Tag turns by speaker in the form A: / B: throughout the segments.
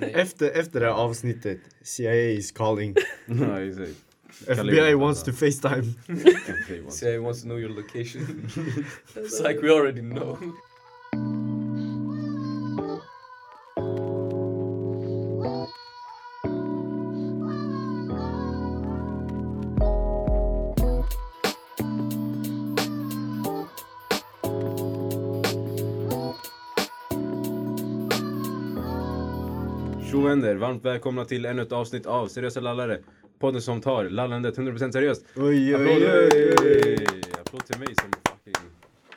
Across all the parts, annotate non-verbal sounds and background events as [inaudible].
A: Efter, efter det här avsnittet, CIA is calling.
B: Ja, exakt.
A: FBI wants to Facetime. [laughs]
C: CIA wants to know your location. [laughs] It's like we already know.
B: Oh. Varmt välkomna till ännu ett avsnitt av Seriösa lallare. Podden som tar lallandet 100% seriöst.
A: Oj, oj,
B: Applåd,
A: oj.
B: Applåd till mig som fucking...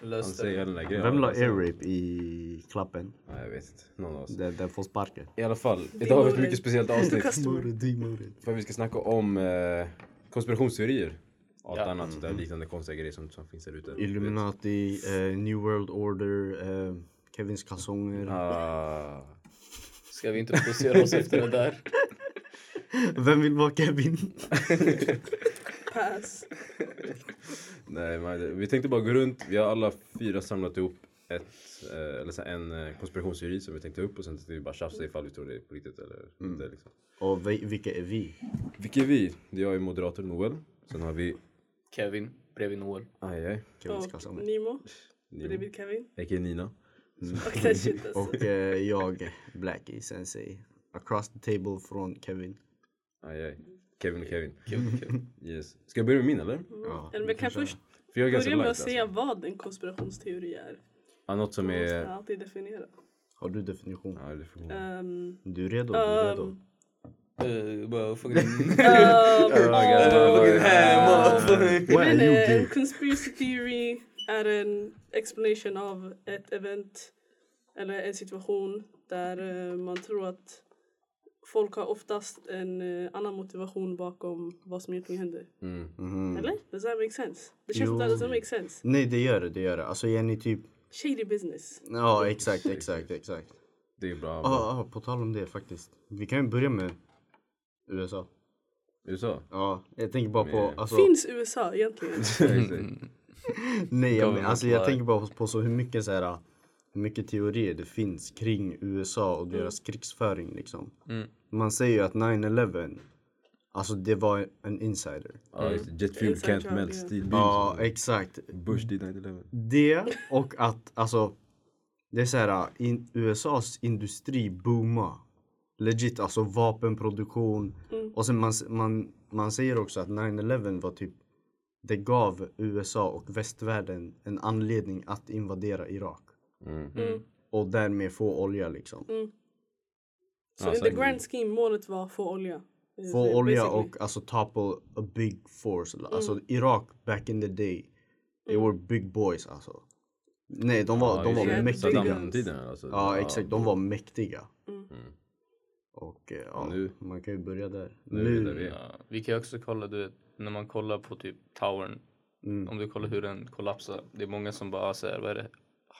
B: Han
C: Löste
B: säger
C: det.
B: den där grejen.
A: Vem la
B: Alltså,
A: air rape i klappen?
B: Ja, jag vet inte. Någon av oss.
A: Den, den får sparken.
B: I alla fall, idag har vi ett mycket speciellt avsnitt. För vi ska snacka om eh, konspirationsteorier. Allt
C: Ja.
B: annat sådär liknande konstiga grejer som, som finns där ute.
A: Illuminati, eh, New World Order, eh, Kevins kalsonger.
B: Ah.
C: Ska vi introducera oss efter det där? [laughs]
A: Vem vill vara Kevin?
D: Pass.
B: Nej, men vi tänkte bara gå runt. Vi har alla fyra samlat ihop ett, eh, eller så här, en eh, konspirationsteori som vi tänkte upp och sen tänkte vi bara tjafsa ifall vi tror det är på riktigt eller inte. Liksom.
A: Och vi, vilka är vi?
B: Vilka är vi? Det är jag är moderator Noel. Sen har vi
C: Kevin bredvid Noel.
B: Aj, aj,
A: Kevins
D: Och. Nimo.
B: Nimo.
D: Bredvid Kevin.
B: A.k.a. Nina.
D: Och alltså.
A: Och eh, jag, Blackie Sensei. Across the table från Kevin.
B: Aj, aj. Kevin och Kevin.
C: Kevin, Kevin.
B: Yes. Ska jag börja med min eller?
A: Ja,
D: Eller vi kan först
B: För jag är ganska
D: börja med
B: light
D: att säga
B: alltså.
D: vad en konspirationsteori är.
B: Ja, något som
D: Man måste
B: är...
D: alltid definiera.
A: Har du definition?
B: Ja, gå.
D: Um,
A: Du är redo? Du är redo?
D: um,
C: Uh, well, fucking...
D: um,
C: hemma.
A: Why
D: Jag
A: are
D: vet
A: you
D: inte, en
A: gay?
D: conspiracy theory är en explanation av ett event eller en situation där eh, man tror att folk har oftast en eh, annan motivation bakom vad som egentligen händer.
B: Mm.
A: Mhm.
D: Eller? Does that make sense? Det känns som doesn't make sense.
A: Nej det gör det, det gör det. Alltså Jenny typ...
D: Shady business.
A: Ja exakt, exakt, exakt.
B: Det är bra.
A: Ja,
B: bra.
A: ah, på tal om det faktiskt. Vi kan ju börja med USA.
B: USA?
A: Ja, jag tänker bara på... Alltså,
D: Finns USA egentligen? [laughs]
A: Nej, jag,
C: Government
A: alltså, jag tänker bara på så hur mycket så här, hur mycket teorier det finns kring USA och deras krigsföring liksom.
C: Mm.
A: Man säger ju att 9-11, alltså det var en insider.
B: Ja, just det. Jet fuel can't melt
D: ja.
B: steel
A: Ja, exakt.
B: Bush did 9-11.
A: Det och att alltså det är så här, in, USAs industri boomar. Legit alltså vapenproduktion. Och sen man, man, man säger också att 9-11 var typ det gav USA och västvärlden en anledning att invadera Irak.
B: Mm.
D: Mm.
A: Och därmed få olja liksom.
D: Så
B: Ja,
D: in the grand scheme målet var få olja.
A: Få olja
D: Basically.
A: och alltså topple a big force. Alltså Irak back in the day. They were big boys alltså. Nej de var,
B: Ja,
A: de var
B: det.
A: mäktiga.
B: Saddam-tiden alltså.
A: Ja exakt, de var mäktiga.
D: Mm.
A: Och eh, ja,
B: Nu-
A: man kan ju börja där.
B: Nu är vi där vi är.
C: Ja, vi kan ju också kolla, du vet, när man kollar på typ towern.
A: Mm.
C: Om du kollar hur den kollapsar. Det är många som bara säger, vad är det?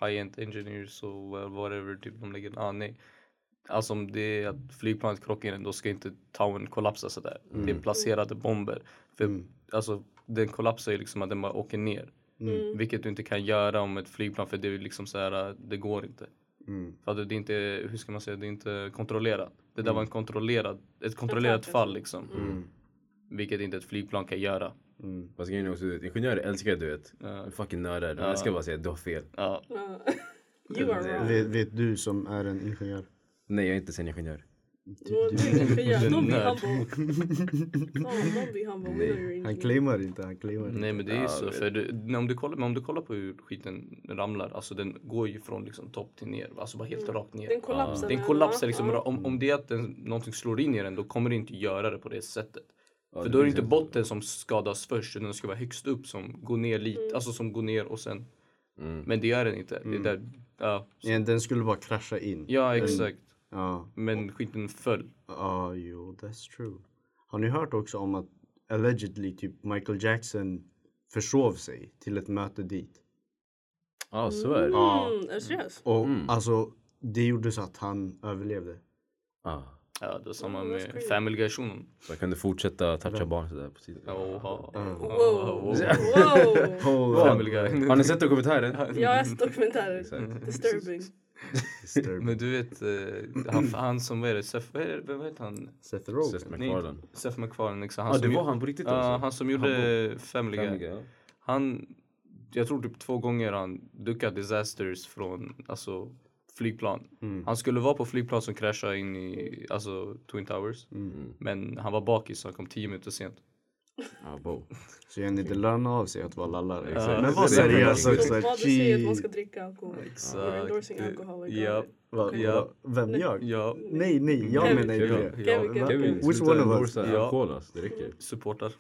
C: High-end engineers och whatever, typ de lägger, ah nej. Alltså om det är att flygplanet krockar in, då ska inte towern kollapsa sådär. Det är placerade bomber. För alltså den kollapsar ju liksom att den bara åker ner.
D: Mm.
C: Vilket du inte kan göra om ett flygplan för det är liksom så här, det går inte.
A: Mm.
C: För att det är inte, hur ska man säga, det är inte kontrollerat. Det där var en kontrollerad, ett kontrollerat fall
D: alltså.
C: liksom.
A: Mm.
C: Vilket inte ett flygplan kan göra.
A: Mm.
B: Fast grejen är också, du ingenjörer älskar du vet.
C: Ja.
B: Fucking nördar. De
C: Ja.
B: älskar bara säga du har fel.
C: Ja.
D: Ja. [laughs] you are wrong.
A: Vet, vet du som är en ingenjör?
B: Nej jag är inte sen ingenjör.
D: Du är ingenjör. Don't be humble. Don't humble.
A: Han claimar inte, han claimar inte.
C: Nej men det är ju så. För du, om, du kollar, om du kollar på hur skiten ramlar, alltså den går ju från liksom topp till ner. Alltså bara helt rakt ner.
D: Den kollapsar.
C: Den kollapsar liksom.
D: ja.
C: Om, om det är att den, någonting slår in i den, då kommer det inte göra det på det sättet.
B: Ja,
C: För då är det inte
B: en-
C: botten som skadas först, utan den ska vara högst upp som går ner lite, alltså som går ner och sen.
B: Mm.
C: Men det gör den inte. Det är där, ja,
A: Ja, den skulle bara krascha in.
C: ja exakt.
A: Ja,
C: Men skiten föll.
A: ja jo, that's true. Har ni hört också om att allegedly typ Michael Jackson försov sig till ett möte dit?
B: Ja så är det.
A: Ja.
D: Mm, är du seriös?
A: Och
B: Mm.
A: alltså, det gjorde så att han överlevde.
B: Ah.
C: Ja, det är samma
D: Mm,
C: med. Family Guy-shunon.
B: Så kan du fortsätta toucha barn sådär på sidan.
C: Oha.
A: Mm.
D: Wow.
C: Wow. [laughs]
D: Wow.
C: Family Guy.
B: Har ni sett dokumentären?
D: Jag har sett dokumentärer.
B: Exakt.
D: Disturbing.
A: Disturbing.
C: Men du vet, eh, han, han som är det, Seth, vad är det, vem heter han?
A: Seth Rogen.
B: Seth
C: Nej,
B: MacFarlane.
C: Seth MacFarlane, liksom. Han
B: det
C: som
B: var
C: gjorde-
B: han på riktigt alltså?
C: han som gjorde Family Guy.
B: Family Guy.
C: Han, jag tror typ två gånger han duckade disasters från alltså, flygplan.
A: Mm.
C: Han skulle vara på flygplan som kraschade in i alltså, Twin Towers.
A: Mm.
C: Men han var bakis så han kom tio minuter sent.
B: Ja, bo.
A: Så Jenny, det lönar av sig att vara lallare.
C: Ja.
A: Men var seriös också.
D: Så vad du säger att man ska dricka alkohol.
C: Exakt.
D: You're endorsing alcohol. I got
C: Ja. Ja.
A: vem jag?
C: Ja,
A: Nej, nej, jag
D: Kevin.
A: menar
B: Kevin.
A: det.
C: ja,
D: Kevin.
B: Kevin,
A: Which one of us?
B: alkohol alltså, det räcker.
C: supportar.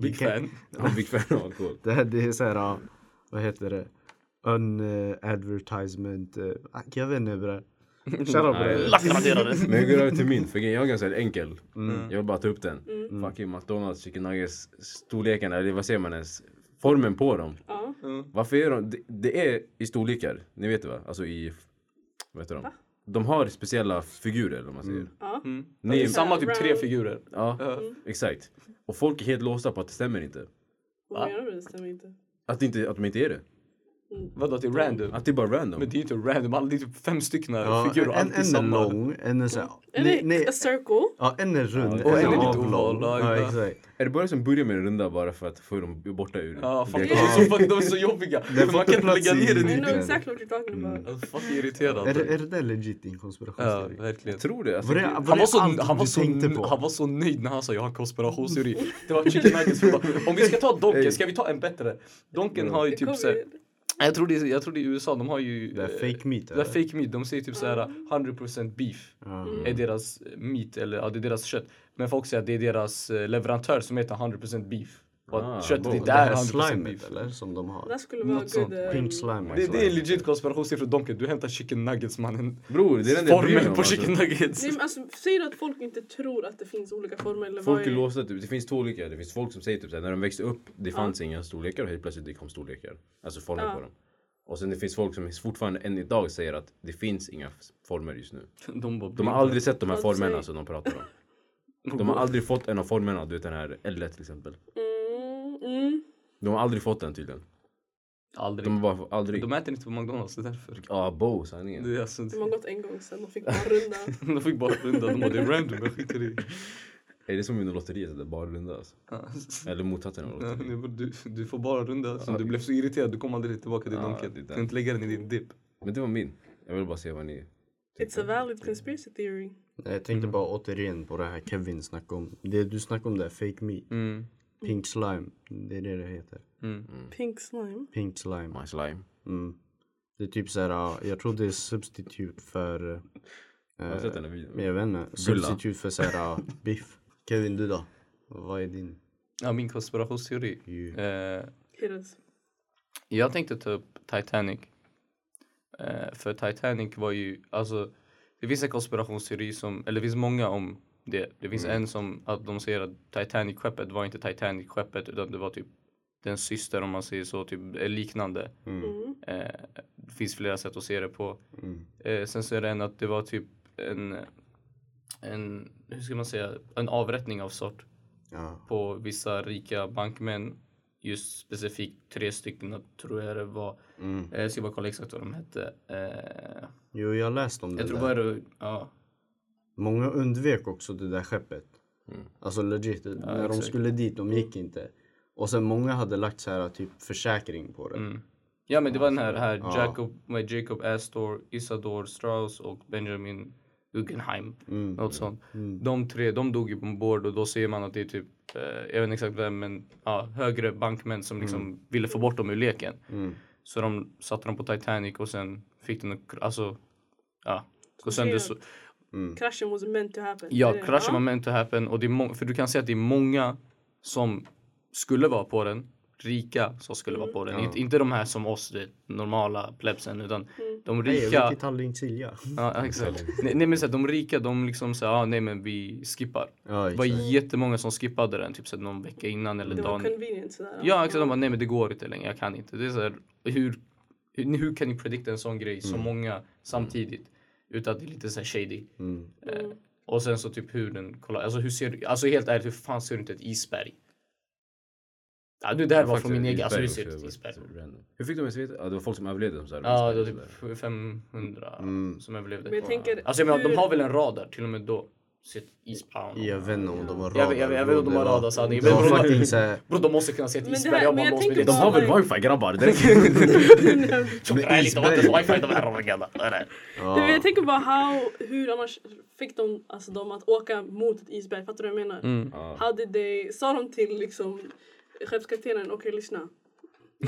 C: Big fan.
B: Big fan av alkohol.
A: Det här det är så här, vad heter det? Un uh, advertisement. Uh, jag vet inte bre. [laughs]
B: Nej.
C: Lackraderade.
B: Men jag går över till min, för jag är ganska enkel.
A: Mm.
B: Jag vill bara ta upp den.
D: Mm.
B: Fucking McDonalds chicken nuggets storleken, eller vad säger man ens? Formen på dem.
D: Ja.
B: Varför är de? Det, det är i storlekar, ni vet det va? Alltså i, vad heter de? De har speciella figurer om man säger.
D: Ja.
C: Mm.
B: Ni-
C: Det är samma typ tre figurer.
B: Ja,
C: Ja.
B: exakt. Och folk är helt låsta på att det stämmer inte.
D: Vad menar du? Det stämmer inte.
B: Att, det inte, att de inte är det.
C: Vadå, det är random?
B: Att det är bara random.
C: Men det är inte random, det är typ fem stycken
A: Ja,
C: figurer
A: en, en är lång, en är så här,
D: Är
A: nej,
D: det
A: nej,
D: a circle?
A: ja, en är rund,
B: Ja,
A: en
B: och en är lite
C: oval,
A: Ja,
C: ja.
A: exakt.
B: Är det bara som börjar med den runda bara för att få dem borta ur
C: Ja, fuck, de
B: leken?
C: är så, fuck, de är så jobbiga.
A: Får
C: Man kan inte lägga ner den
D: I
C: i...
D: know
A: Mm.
D: exactly what you're talking about.
C: Fuck irriterad.
A: Är, det- är det där legit din
C: Ja,
A: konspirationsteori?
C: verkligen.
B: Jag tror det. Alltså,
A: Var det-
B: det-
A: var
C: Han var, så, han, var så, han var så nöjd när han sa jag har en konspirationsteori. [laughs] Det var chicken nuggets. för Om vi ska ta Donken, ska vi ta en bättre? Donken har ju
D: Det
C: typ såhär,
D: ju-
C: jag tror, det, är- jag tror det är i USA, de har ju...
A: Det är fake meat
C: Det är fake meat, de säger typ såhär 100% beef
A: Ja.
C: är deras meat, eller ja, det är deras kött. Men folk säger att det är deras eh, leverantör som heter 100% beef. Och att
B: Ah,
C: köttet inte
A: Det
C: är
A: här
C: 100%
A: slimet
C: beef.
A: eller? Som de har?
D: Det skulle vara good. um,
A: Pink slime.
C: Det, det är legit konspirationsteori för Donken. Du hämtar chicken nuggets mannen.
B: Bror, det är den
C: Formen på
B: Alltså.
C: chicken nuggets.
D: Nej, men alltså, säger du att folk inte tror att det finns olika former? Eller
B: Folk
D: vad
B: är låsta, typ. det finns två olika. Det finns folk som säger typ såhär, när de växte upp, det fanns inga storlekar och helt plötsligt det kom storlekar. Alltså former
D: Ja.
B: på dem. Och sen det finns folk som fortfarande än idag säger att det finns inga former just nu. [laughs]
C: De,
B: De har aldrig sett de här formerna som de pratar om. [laughs] De har aldrig fått en av formerna, du vet den här L till exempel.
D: Mm, mm.
B: De har aldrig fått den tydligen.
C: Aldrig.
B: De har bara aldrig...
C: De äter inte på McDonalds, det är därför.
B: Ja, bo sanningen.
C: Det är alltså,
D: De har gått en gång sen, [laughs] de fick bara runda.
C: de fick bara runda, de bara det är random, jag skiter i.
B: Är det som inom lotteriet, det är bara runda alltså? Eller motsatsen av lotteriet?
C: det Du, du får bara runda, så du blev så irriterad, du kom aldrig tillbaka till
B: Ja,
C: Donken.
B: det
C: Du kan inte lägga den i din dipp.
B: Men det var min. Jag vill bara se vad ni...
D: It's a valid conspiracy theory.
A: Jag tänkte bara återigen på det här Kevin snackade om. Det du snackade om där, fake meat.
C: Mm.
A: Pink slime. Det är det det heter.
C: Mm.
D: Pink slime.
A: Pink slime.
B: My slime.
A: Mm. Det är typ såhär, ah, jag tror det är substitut för... eh,
B: Jag har sett den här videon.
A: Jag vet inte. Substitut för såhär ah, biff. Kevin du då? Vad är din?
C: Ja, min konspirationsteori.
A: Ju-
C: Eh, jag tänkte ta upp Titanic. Eh, för Titanic var ju, alltså det finns en konspirationsteori som, eller det finns många om det. Det finns en som att de säger att Titanic-skeppet var inte Titanic-skeppet utan det var typ den syster om man säger så, typ eh, liknande.
D: Mm.
C: Eh, det finns flera sätt att se det på.
A: Mm.
C: Eh, sen så är det en att det var typ en, en, hur ska man säga, en avrättning av sort
A: Ja.
C: på vissa rika bankmän. Just specifikt tre stycken tror jag det var.
A: Mm.
C: Eh, Jag ska bara kolla exakt vad de hette. Eh,
A: Jo, jag har läst om det
C: jag tror bara det, ja.
A: Många undvek också det där skeppet.
B: Mm.
A: Alltså legit, när de
C: exakt.
A: skulle dit, de gick inte. Och sen många hade lagt så här typ försäkring på det.
C: Mm. Ja men det var den här, här
A: Ja.
C: Jacob, med Jacob Astor, Isador Strauss och Benjamin Guggenheim.
A: Mm.
C: Något sånt.
A: Mm.
C: De tre, de dog ju ombord och då ser man att det är typ, eh, jag vet inte exakt vem men ja, högre bankmän som liksom ville få bort dem ur leken.
A: Mm.
C: Så de satte dem på Titanic och sen fick den alltså, ja. Gå sönder.
A: Mm.
D: Kraschen was meant to happen.
C: Ja,
D: Det det,
C: kraschen var meant to happen och det är för du kan säga att det är många som skulle vara på den, rika som skulle vara på den.
A: Ja.
C: Inte, inte de här som oss, det normala plebsen, utan de
A: Hej,
C: rika.
A: vilket Tallinn Silja.
C: Ja, exakt. nej, nej men så här, de rika, de liksom säger ah, nej men vi skippar.
A: Ja,
C: Det var jättemånga som skippade den, typ så här, någon vecka innan eller
D: Det var
C: dagen.
D: convenient sådär.
C: Ja, exakt. De bara, nej men det går inte längre, jag kan inte. Det är så här, hur, hur, hur kan ni predikta en sån grej, så många samtidigt? Utan att det är lite så här shady.
A: Mm.
C: Eh, och sen så typ hur den kollar, alltså hur ser du, alltså helt ärligt hur fan ser du inte ett isberg? Ja, du, det här var från min egen, alltså du ser
B: också,
C: ett isberg.
B: Hur fick de ens veta? Ja, det var folk som överlevde som sa det.
C: Ja, det var typ 500
A: Mm.
C: som överlevde.
D: Men jag tänker,
C: Alltså jag menar, de
D: hur-
C: har väl en radar till och med då. Sitt ispound.
A: Jag vet inte om de har
C: Jag vet- jag vet- jag vet inte om de har radar, sanning.
A: Det var
C: Men bro-
A: fucking såhär
C: Bro, de måste kunna se ett isberg. Jag bara låst med
D: tänker
C: det.
B: De har väl wifi grabbar? Det [laughs] [laughs] räcker.
C: Tjocka är lite vatten wifi de här raggarna.
D: Du, jag tänker bara how, hur annars fick de alltså, dem att åka mot ett isberg? Fattar du vad jag menar?
C: Mm.
D: How did they, sa de till liksom skeppskaptenen, okej lyssna.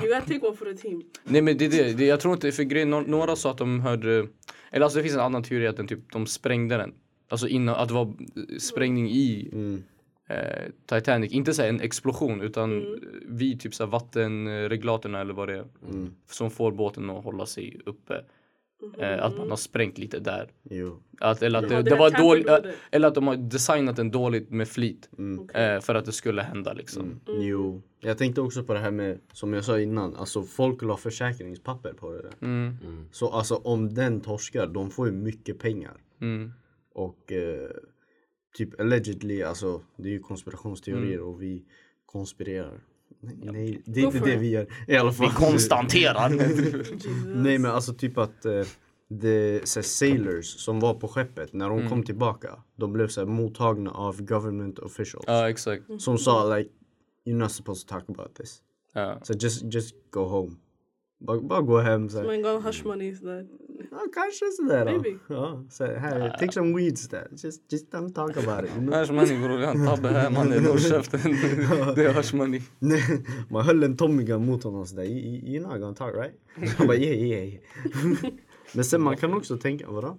D: You gotta take one for the team.
C: Nej men det är det, jag tror inte, för grejen, nå- några sa att de hörde, eller alltså det finns en annan teori att den typ, de sprängde den. Alltså innan, att det var sprängning i
A: Mm.
C: eh, Titanic, inte så här en explosion utan
D: Mm.
C: vid typ så här vattenreglatorna eller vad det är.
A: Mm.
C: Som får båten att hålla sig uppe. Eh, att man har sprängt lite där.
A: Jo.
C: Att, eller att
D: Ja,
C: det,
D: det
C: det
D: har
C: var dåligt,
D: tampered with it.
C: eller att de har designat den dåligt med flit.
A: Mm.
C: Eh, för att det skulle hända liksom.
A: Mm. Jo. Jag tänkte också på det här med, som jag sa innan, alltså folk la försäkringspapper på det där.
C: Mm.
A: Så alltså om den torskar, de får ju mycket pengar.
C: Mm.
A: Och eh, typ allegedly, alltså det är ju konspirationsteorier
C: Mm.
A: och vi konspirerar. Nej, nej det är inte det vi gör. I alla fall.
C: Vi konstaterar. [laughs]
A: Nej men alltså typ att eh, the så sailors som var på skeppet när de
C: Mm.
A: kom tillbaka. De blev så mottagna av government officials.
C: ja exakt.
A: Som sa like you're not supposed to talk about this.
C: Ja.
A: So just, just go home. Bara, bara gå hem så.
D: Man gav hush money sådär.
A: Ja, kanske sådär.
D: Maybe.
A: Ja, så här, take some weeds där. Just, just don't talk about it. You know?
C: Hörs money bror, vi har en tabbe här mannen. Håll käften. Det är hörs [laughs] money.
A: Nej, [laughs] Man höll en Tommy gun mot honom sådär. "You- you- You're not gonna talk right? Han bara yeah yeah yeah. [laughs] Men sen man kan också tänka, vadå?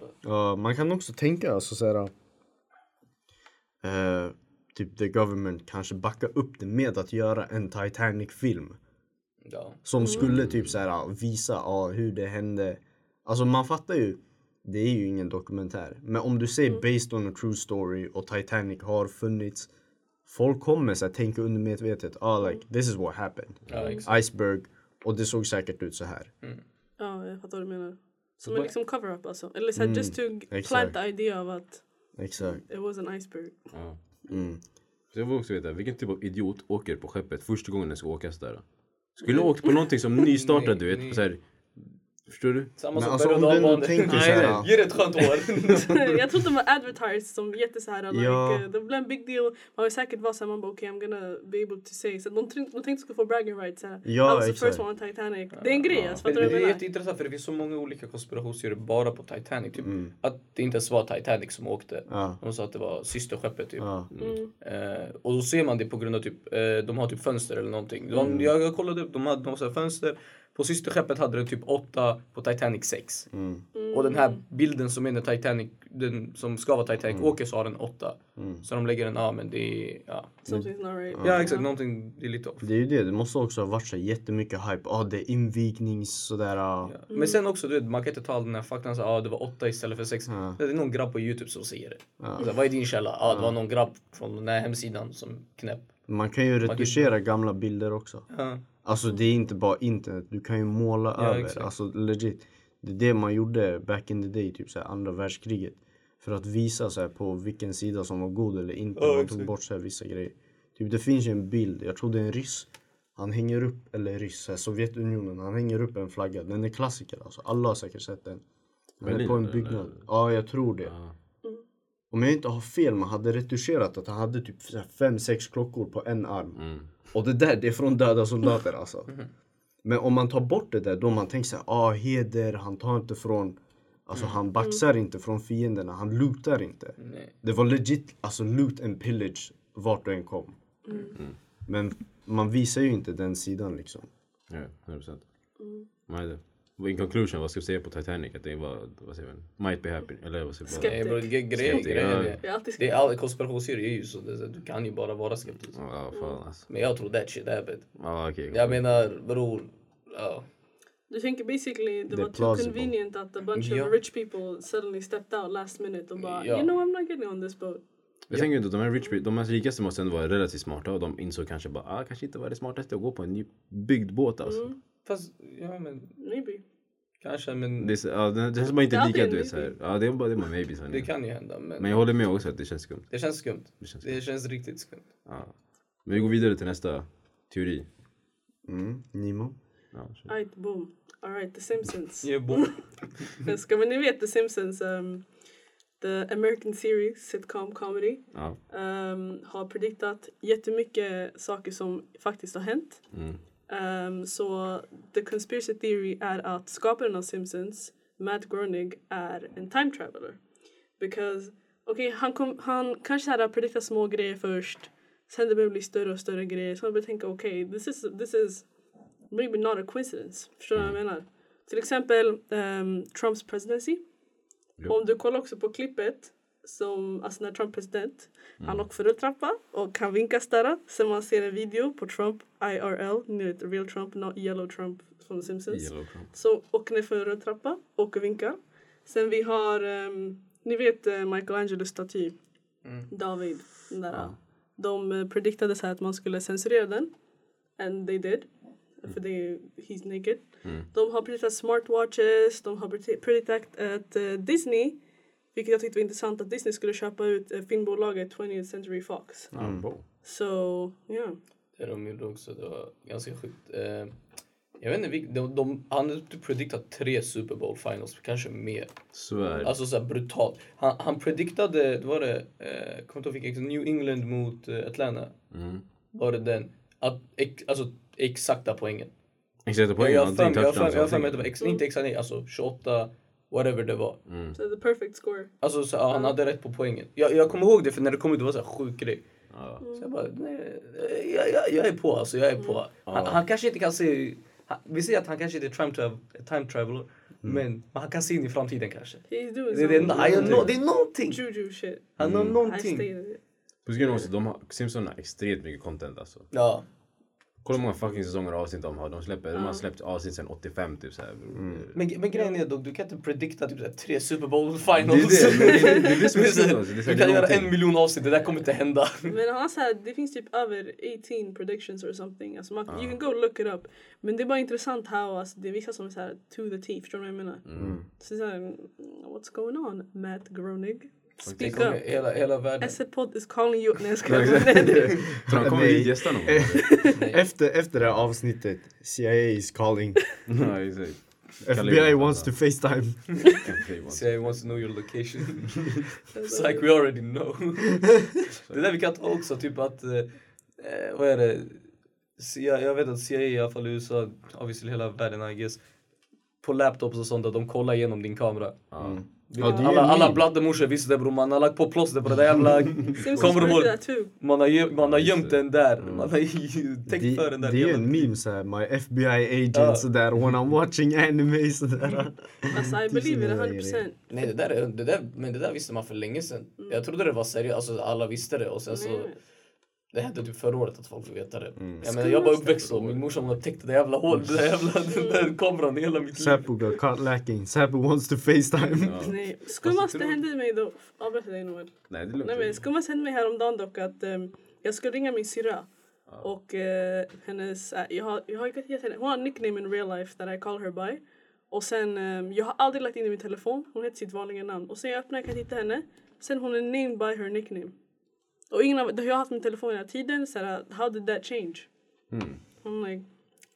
C: Det.
A: Ja, man kan också tänka alltså såhär. Uh, typ the government kanske backa upp det med att göra en Titanic-film.
C: Ja.
A: Som skulle typ såhär visa ja, hur det hände. Alltså man fattar ju. Det är ju ingen dokumentär. Men om du säger based on a true story och Titanic har funnits. Folk kommer såhär tänka undermedvetet. Ah like this is what happened.
C: Ja.
A: Iceberg. Och det såg säkert ut så här.
D: Ja, jag fattar vad du menar. Som en liksom cover-up alltså. Eller såhär just to plant
A: exakt.
D: the idea of att
A: Exakt.
D: it was an iceberg.
B: Ja.
A: Mm.
B: Så jag vill också veta, vilken typ av idiot åker på skeppet första gången den ska åkas där? Skulle åkt på någonting som nystartat du vet? Så här, förstår du?
C: Samma
A: Men
C: som
A: alltså, om du ändå tänker
C: Nej,
A: så här-
C: nej, Ge det ett skönt år. [laughs]
D: jag tror de var advertised som jätte såhär like,
A: Ja.
D: uh, det blev en big deal. Man vill säkert vara såhär man bara okej I'm gonna be able to say. Så de, de tänkte skulle få bragging rights såhär.
A: Ja,
D: I was the
A: exakt.
D: first one on Titanic. Det är en grej alltså,
C: Men
D: fattar du
C: det
D: vad
C: är
D: jag menar?
C: jätteintressant för det finns så många olika konspirationsteorier bara på Titanic. Typ.
A: Mm.
C: Att det inte ens var Titanic som åkte.
A: Ja.
C: De sa att det var systerskeppet typ.
A: Ja.
D: Mm.
C: Eh, och då ser man det på grund av typ, eh, de har typ fönster eller någonting. De,
A: Mm.
C: jag, jag kollade upp, de har så här fönster. På systerskeppet hade den typ 8, på Titanic 6.
A: Mm.
C: Och den här bilden som är när Titanic, den som ska vara Titanic
A: Mm.
C: åker så har den 8. Så de lägger en, ja men det är, ja.
D: Something's not right.
C: Ja exakt, någonting, det är lite off.
A: Det är ju det, det måste också ha varit så jättemycket hype. Ja, ah, det är invignings sådär.
C: Ja. Men sen också, du vet, man kan inte ta all den här faktan så ah, det var 8 istället för 6.
A: Ja.
C: Det är någon grabb på youtube som säger det.
A: Ja.
C: Så, vad är din källa? Ja, ah, det var någon grabb från den här hemsidan som knäpp.
A: Man kan ju retuschera gamla bilder också.
C: Ja.
A: Alltså det är inte bara internet, du kan ju måla
C: Ja,
A: över.
C: exakt.
A: Alltså legit. Det är det man gjorde back in the day, typ såhär andra världskriget. För att visa så på vilken sida som var god eller inte.
C: Ja,
A: man tog bort så vissa grejer. Typ det finns ju en bild, jag tror det är en ryss. Han hänger upp, eller ryss, här, Sovjetunionen, han hänger upp en flagga. Den är klassiker alltså, alla har säkert sett den. Den är på en
B: eller?
A: byggnad. Ja, jag tror det.
B: Ja.
A: Om jag inte har fel, man hade retuscherat att han hade typ så här fem, sex klockor på en arm.
B: Mm.
A: Och det där, det är från döda soldater alltså. [laughs] Men om man tar bort det där, då man tänker såhär, ah heder, han tar inte från, alltså han baxar inte från fienderna, han lootar inte.
C: Nej.
A: Det var legit, alltså loot and pillage vart du än kom. Men man visar ju inte den sidan liksom.
B: Ja, 100 procent. Mm. In conclusion, vad ska vi säga på Titanic? Att det var, vad säger man? Might be happy. Eller vad säger man?
D: Skeptic.
C: Nej, grejen, grejen
B: ja.
C: det är all konspirationsteorier är ju så. Det, du kan ju bara vara skeptisk.
B: Ja, fan alltså.
C: Men jag tror that shit happened.
B: Ja, okej.
C: Jag menar bror, ja.
D: Du tänker basically det var too
A: plausible.
D: convenient att a bunch
C: Ja.
D: of rich people suddenly stepped out last minute och bara
C: Ja.
D: you know I'm not getting on this boat.
B: Jag tänker inte att de här rich de här rikaste måste ändå vara relativt smarta och de insåg kanske bara, ah, kanske inte var det smartaste att gå på en ny byggd båt alltså.
C: Fast, ja men
D: Maybe.
C: kanske men
B: Det, är, så- ja, det, det känns bara
D: Det
B: inte lika du vet såhär. Ja det är bara, det är bara maybe
C: det kan ju hända. Men,
B: Men jag håller med också att det känns skumt.
C: det känns skumt.
B: Det känns
C: Det känns riktigt skumt.
B: Ja. Men vi går vidare till nästa teori.
A: Mm, Nimo.
B: Ja, så.
D: Right, boom. Alright, The Simpsons. [laughs]
C: Yeah, boom. [laughs]
D: Jag ska, men ni vet The Simpsons, um, the American series, sitcom comedy,
B: ja.
D: um, har prediktat jättemycket saker som faktiskt har hänt.
B: Mm.
D: Um, så the conspiracy theory är att skaparen av Simpsons, Matt Groening, är en time traveler. Because, okej, han, kom, han kanske har prediktat små grejer först, sen det börjar bli större och större grejer. Så man börjar tänka, okej, this, is, this is maybe not a coincidence. Förstår du vad jag menar? Till exempel um, Trumps presidency.
B: Jo.
D: Om du kollar också på klippet som, alltså när Trump är president, han åker för rulltrappa och han vinkar där. Sen man ser en video på Trump IRL, ni vet real Trump, not yellow Trump från The Simpsons.
B: Yellow Trump.
D: Så åker ner för en rulltrappa, och vinkar. Sen vi har, ehm, ni vet uh, Michelangelos staty, David. Den där.
B: Ja.
D: De uh, prediktade så här att man skulle censurera den. And they did. För det, he's naked.
B: Mm.
D: De har prediktat smartwatches, de har predi- prediktat att eh, Disney, vilket jag tyckte var intressant, att Disney skulle köpa ut uh, filmbolaget 20th Century Fox.
B: Bra.
D: Så, ja.
C: Det de gjorde också, det var ganska sjukt. Eh, jag vet inte, de, de, han hade typ prediktat tre Super Bowl finals, kanske mer.
B: Svär.
C: Alltså såhär brutalt. Han, han prediktade, det var det, eh, kommer inte ihåg New England mot eh, Atlanta.
B: Mm.
C: Var det den? Att, ex, alltså exakta poängen.
B: Exakta
C: Jag
B: poäng.
C: jag har för mig- att det var ex, inte exakt, nej, alltså 28, whatever det var.
B: Mm.
D: Så the perfect score.
C: Alltså så, ja, han hade rätt på poängen. Jag, jag kommer ihåg det för när det kom ut det var så här sjuk grej.
B: Ja.
C: Så jag bara, nej, jag, jag, jag är på alltså, jag är på. Han, han kanske inte kan se, han, vi säger att han kanske inte är time, travel, time traveler. Men han kan se in i framtiden kanske.
D: He's doing
C: Det, det, är, nå- det är någonting!
D: juju shit.
C: Han har
D: I
C: någonting.
B: är också, de har, Simpsons har extremt mycket content alltså.
C: Ja.
B: Kolla hur många fucking säsonger och avsnitt de har. De, släpper, de har släppt avsnitt sen 85 typ såhär.
C: Men, men grejen är dock, du kan inte predikta typ så tre Super Bowl
B: Det
C: finals.
B: är det, det, är det, det är det som är
C: så [laughs]
B: synd alltså. Det är så
C: Du kan
B: det
C: göra en miljon avsnitt, det där kommer inte hända.
D: Men han så här, det finns typ över 18 predictions or something. Alltså man, You can go look it up. Men det är bara intressant how, alltså, det är vissa som är så här to the T, förstår du vad jag menar?
B: Mm.
D: Så så här, mm, what's going on, Matt Groening? Speak up.
C: hela, hela världen.
D: SZ-podd is calling you. Nej jag
B: Ja, [laughs]
D: skojar.
B: han kommer hit gästa någon. [laughs]
A: Efter, efter det här avsnittet, CIA is calling. [laughs]
B: Ja, exakt.
A: FBI wants to Facetime.
C: CIA wants to know your location. It's like we already know. det där vi kan ta också, typ att, eh, eh, vad är det? CIA, jag vet att CIA i alla fall i USA, obviously hela världen I guess, på laptops och sånt, att de kollar igenom din kamera.
B: Ja.
A: Ja, det är ju
C: alla
A: en
C: alla
A: meme.
C: bladdemorsor visste det bror, man har lagt på plåster på det där jävla... [laughs]
D: Too.
C: Man har, man har gömt den där, man har täckt för den där
A: det är en meme såhär, my FBI agent
C: Ja.
A: sådär, when I'm watching anime sådär. [laughs]
D: Alltså I
A: Tusen
D: believe it
A: jävla
D: 100%.
C: Nej det där, är, det där, men det där visste man för länge sedan. Jag trodde det var seriöst, alltså alla visste det och sen så
D: Nej.
C: Det hände typ förra året att folk fick veta det.
A: Mm.
C: Jag, menar, jag var uppväxt så, min morsa hon har täckt det jävla hålet, där jävla den där kameran i hela mitt liv.
A: Säpo got caught lacking, Säpo wants to Facetime.
B: Ja.
D: Nej, skummaste hände mig då. Avbröt dig Noel.
B: Nej det.
D: Nej men skummaste hände mig häromdagen dock att ehm, jag skulle ringa min syrra. Och eh, hennes, äh, jag har, jag har gett henne, hon har en nickname in real life that I call her by. Och sen, ehm, jag har aldrig lagt in i min telefon, hon heter sitt vanliga namn. Och sen jag öppnar kan jag hitta henne. Sen hon är named by her nickname. Och ingen av, jag har haft min telefon hela tiden, så här, how did that change?
B: Mm.
D: I'm like,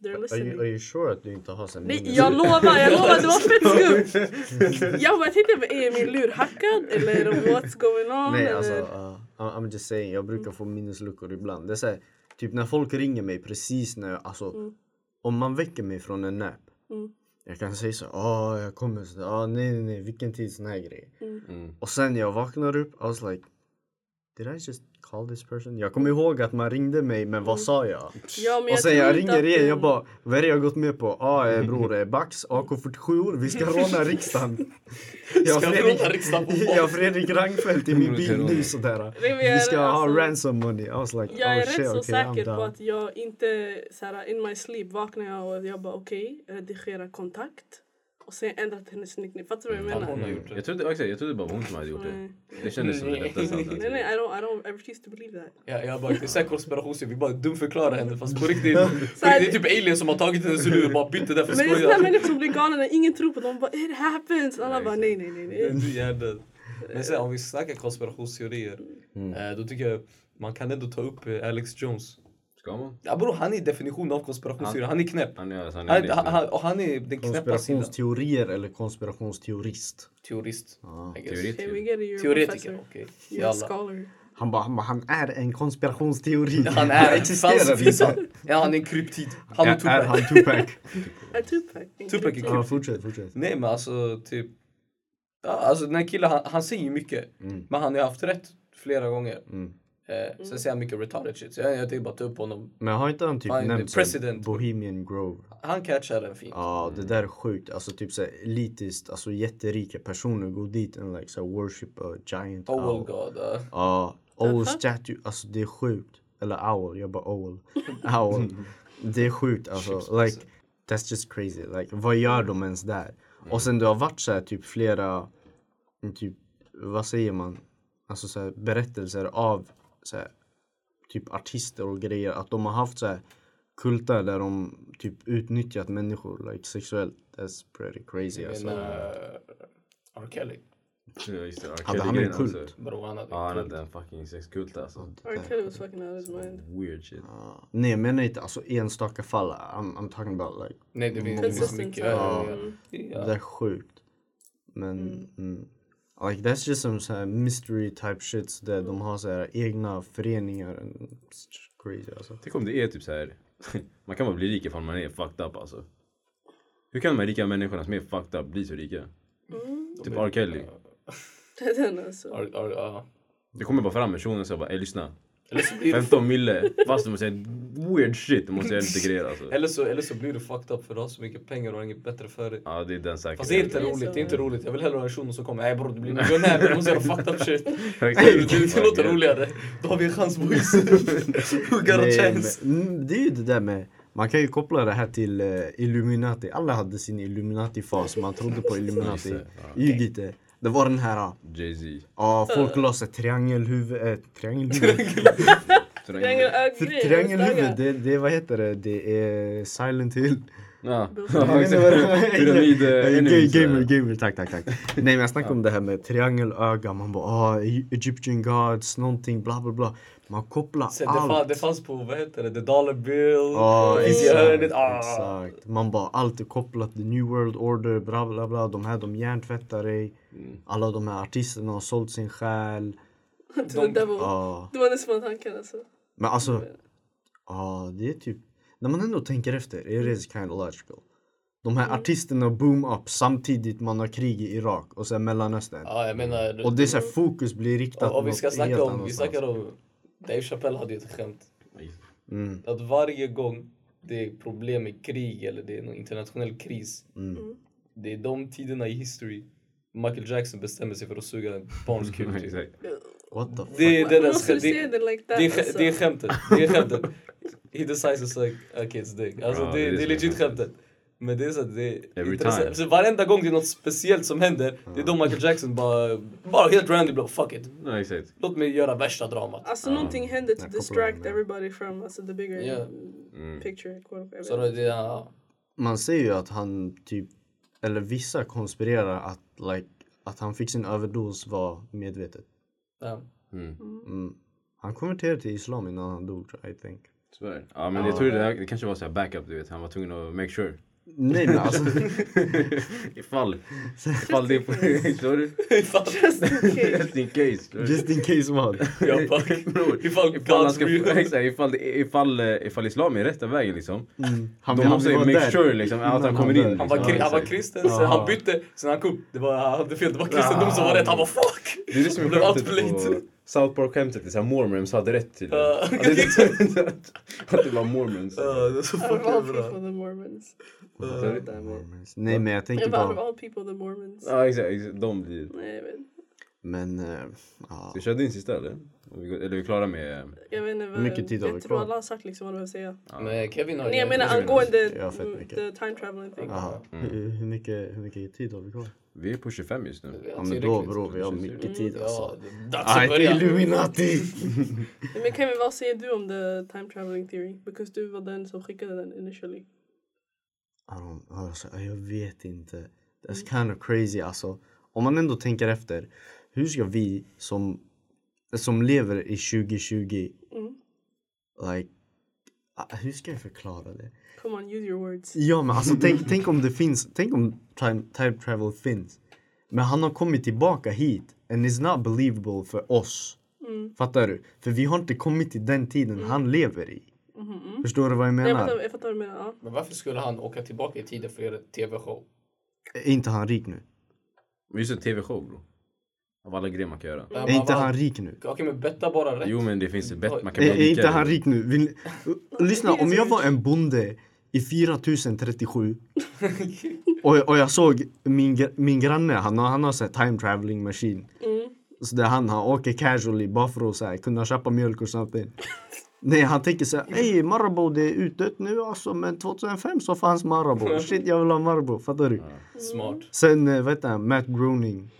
D: they're
A: Are you,
D: listening.
A: are you sure att du inte har sen
D: Nej, jag lovar, jag lovar, det var fett [laughs] skumt! Jag bara tänkte, är min lur hackad eller what's going on?
A: Nej
D: eller?
A: alltså, uh, I'm just saying, jag brukar få minnesluckor ibland. Det är så här, typ när folk ringer mig precis när jag, alltså om man väcker mig från en nap.
D: Mm.
A: Jag kan säga så, ja jag kommer, så, ah, nej nej nej, vilken tid sån här grej.
B: Mm.
A: Och sen jag vaknar upp, I was like Did I just call this person? Jag kommer ihåg att man ringde mig, men vad sa jag?
D: Ja, men
A: och sen
D: tror
A: jag ringer igen, jag bara Vad är det jag gått med på? Ja ah, bror, eh, Bax, AK47, vi ska [laughs] råna riksdagen. Jag
C: Ska
A: Fredrik,
C: råna riksdagen på
A: jag har Fredrik Rangfeldt i min
B: Vi
A: bil nu sådär.
D: Jag
A: Vi ska ha
D: alltså-
A: ransom money. I was like,
D: Jag är
A: oh
D: rätt
A: shit,
D: så
A: okay,
D: säker på att jag inte, såhär, in my sleep vaknar jag och jag bara okej, redigera kontakt. Och sen ändrat hennes nickname. Fattar du vad jag
C: Ja, hon
D: menar?
C: har gjort det.
B: Jag trodde, exakt, jag trodde bara hon som hade gjort det.
D: Nej.
B: Det kändes som det lättaste
D: Nej
B: alternativet.
D: nej, I don't, I don't, I refuse to believe that.
C: Ja, jag bara, det är säkert konspirationsteori, vi bara dumförklarar henne fast på riktigt. [laughs] Det är typ alien som har tagit hennes lur och bara bytt det där för
D: Men det är sådana
C: skoj.
D: människor som blir galna när ingen tror på dem. Bara, it happens! Alla bara nej nej nej. nej.
C: Du är hjärndöd. Men sen om vi snackar konspirationsteorier, eh, då tycker jag man kan ändå ta upp eh, Alex Jones.
B: Ska man?
C: Ja bror han är definitionen av konspirationsteori. Han är knäpp.
B: Han är, han
C: Han,
B: är,
C: han, han, och han är den knäppa sidan.
A: Konspirationsteorier eller konspirationsteorist?
C: Teorist.
A: Ja.
C: I guess.
B: Teoret-
D: Okay,
C: Teoretiker, okej.
A: Han bara, han, bara, han är en konspirationsteori. [laughs]
C: Han är
A: existerar.
C: Ja han är en kryptid. Han
A: Är,
C: Tupac.
A: han Tupac? [laughs]
D: Tupac.
C: Tupac är
A: ja, fortsätt, fortsätt.
C: Nej men alltså typ. Ja, alltså den här killen han, han säger ju mycket.
A: Mm.
C: Men han har haft rätt flera gånger.
A: Mm.
C: Eh, sen säger han mycket retarded shit. Så jag, jag tänkte bara ta upp honom.
A: Men har inte han typ
C: Fan,
A: nämnt
C: president.
A: Bohemian Grove?
C: Han catchar den fint.
A: Ja, det där är sjukt. Alltså typ såhär elitiskt, alltså jätterika personer går dit och like, så worship a giant owl.
C: well god. Uh.
A: Ja, owl
D: Jaha.
A: statue, alltså det är sjukt. Eller owl, jag bara owl. [laughs] Owl. Det är sjukt alltså. Like, that's just crazy. Like, vad gör de ens där? Och sen det har varit så här, typ flera, typ, vad säger man? Alltså så här, berättelser av så här, typ artister och grejer. Att de har haft så här kultar där de typ utnyttjat människor like, sexuellt. That's pretty crazy
C: Jag
A: alltså.
C: menar R. Kelly.
A: Hade han en kult?
B: alltså.
C: Bro han hade
B: Ja, han
C: en kult.
B: hade en fucking sexkult alltså.
D: R. Kelly was fucking out of his mind.
B: Weird shit.
A: Ja. Nej jag menar inte alltså enstaka fall. I'm, I'm talking about like
C: Nej det finns, mycket.
A: Ja. Det är sjukt. Men mm. Like that's just some så här mystery type shits där de har så här egna föreningar. crazy alltså.
B: Tänk om det är typ så här. [laughs] Man kan bara bli rik ifall man är fucked up alltså. Hur kan de här rika människorna som är fucked up bli så rika? Typ R. Kelly. [laughs]
D: Den alltså.
B: Det kommer bara fram en person och säger bara ey lyssna.
C: Eller så blir det
B: 15 mille. Fast du måste säga weird shit. Du måste jag integrera alltså.
C: Eller så, eller så blir du fucked up för du har så mycket pengar och har inget bättre för dig.
B: Ja det är den säkert.
C: Fast det är inte roligt, det är inte roligt. Jag vill hellre ha en shuno som kommer, nej bror du blir miljonär men du måste göra fucked up shit. [laughs] Det, låter roligare. Då har vi en chans boys. [laughs] We got a chance.
A: men, mm, det är ju det där med man kan ju koppla det här till eh, Illuminati. Alla hade sin Illuminati-fas. Man trodde på [laughs] Illuminati.
B: Just det,
A: var den här,
B: Jay-Z.
A: ja folk la sig triangelhuvud, äh, triangelhuvud.
D: Triangelögon.
A: Triangelhuvud, det, det vad heter det? Det är Silent Hill.
B: Ja. [laughs] Pyramid eh, enemies,
A: Gamer,
B: eh.
A: gamer, tack, tack, tack. Nej men jag snackar om det här med triangelöga, man bara ah, Egyptian gods, någonting, bla bla bla. Man kopplar
C: Sen det, fann,
A: allt.
C: det fanns på, vad heter det, the dollar bill. I
A: exakt.
C: Ah.
A: exakt. Man bara allt är kopplat till New World Order, bla bla bla. De här de hjärntvättar dig.
B: Mm.
A: Alla de här artisterna har sålt sin själ.
D: To the devil.
A: Ja.
D: Det var det som var tanken alltså.
A: Men alltså, ja det är typ, när man ändå tänker efter, it is kind of logical. De här artisterna boom up samtidigt man har krig i Irak och sen Mellanöstern.
C: Ja, jag menar...
A: Och det är så här, fokus blir riktat
C: och, och vi
A: mot
C: ska
A: helt
C: snacka om, vi snackar om... Dave Chappelle hade ju ett skämt.
A: Mm,
C: Att varje gång det är problem med krig eller det är någon internationell kris.
A: mm.
C: Det är de tiderna i history Michael Jackson bestämmer sig för att suga en barns [laughs] kuk. typ.
A: What the fuck?
C: Är är, är skämtet. Det är skämtet. [laughs] He decides to like a kid's dick. Alltså det,
B: det är
C: det är
B: det som är
C: legit skämtet. Men det är så att det är intressant. Så varenda gång det är något speciellt som händer, det är då Michael Jackson bara, bara helt random bara fuck it.
B: Ja exakt.
C: Låt mig göra värsta dramat.
D: Alltså någonting hände to distract everybody from alltså, the bigger
C: Yeah.
B: Mm.
D: picture.
C: Så det, ja.
A: Man säger ju att han typ, eller vissa konspirerar att like, att han fick sin överdos var medvetet.
C: ja.
B: Mm.
A: Mm. Han konverterade till islam innan han dog I think.
B: Tyvärr. Ja men jag tror det, det kanske var så här backup du vet. Han var tvungen att make sure.
A: Nej men alltså. [laughs]
B: ifall. Ifall det är på... Förstår [laughs] du?
C: Ifall,
D: Just in case.
B: Just in case.
A: Just in case [laughs]
C: jag bara, ifall
B: Ifall, han
C: God's
B: ska,
C: real.
B: exakt, ifall, det, ifall, eh, ifall islam är rätta vägen liksom.
A: Mm. Han,
B: De måste make
A: där
B: sure liksom, att han
A: innan
B: kommer in.
C: Han var,
B: liksom.
C: han var kristen, sen
A: Ja.
C: han bytte, sen han kom. Det var, han hade fel, det var kristendom som var rätt. Han var fuck!
B: Det är det som är
C: Blev
B: skämtet
C: outplayed.
B: South Park-skämtet. Det är såhär mormons hade rätt till
C: Ja.
B: Att det- [laughs] Att det var mormons.
C: Ja, det är så
D: Out of all
C: fucking
D: people,
C: bra.
D: the Mormons.
B: Uh,
D: it.
A: Nej men jag tänker
D: but out of
A: bara.
D: all people, the Mormons.
B: Ja exakt, exakt, de blir...
D: Nej,
A: Men eh, ja.
B: Ska vi köra din sista eller? Eller är vi klara med...
D: Jag vet inte vad...
A: Hur mycket tid har vi
D: Jag tror
A: kvar?
D: alla har sagt liksom vad de vill säga.
C: Men Kevin har
D: Nej, jag menar angående the time traveling thing.
A: Aha.
B: Mm.
A: Hur, hur, mycket, hur mycket tid har vi kvar?
B: Vi är på 25 just nu.
A: Ja men då bror vi har mycket tid
C: Ja,
A: alltså.
C: det är dags att börja.
A: Illuminati! [laughs]
D: Men Kevin, vad säger du om the time traveling theory? Because du var den som skickade den initially.
A: Alltså, jag vet inte. That's kind of crazy alltså. Om man ändå tänker efter. Hur ska vi som, som lever i 2020
D: Mm.
A: like Hur ska jag förklara det?
D: Come on, use your words.
A: Ja men alltså tänk, tänk om det finns, tänk om time, time travel finns. Men han har kommit tillbaka hit and it's not believable för oss. Fattar du? För vi har inte kommit till den tiden han lever i. Förstår du vad jag
D: Jag
A: menar?
D: fattar, jag fattar vad du menar. Ja.
C: Men varför skulle han åka tillbaka i tiden för att göra tv-show?
A: Är inte han rik nu?
B: Men just en tv-show bro. Av alla grejer man kan göra.
A: Är inte han rik nu?
C: Okej men betta bara rätt.
B: Jo men det finns ett bett, man kan bli
A: är inte han rik nu? Vill, lyssna, om jag var en bonde i 4037 [laughs] och, och jag såg min, min granne, han har, han har så time traveling machine. Så där han, han åker casually bara för att så här, kunna köpa mjölk och sånt. där. Nej, han tänker så här, ey Marabou det är utdött nu alltså men 2005 så fanns Marabou. [laughs] Shit jag vill ha Marabou, fattar du?
C: Smart.
A: Sen, eh, vad heter han, Matt Groening.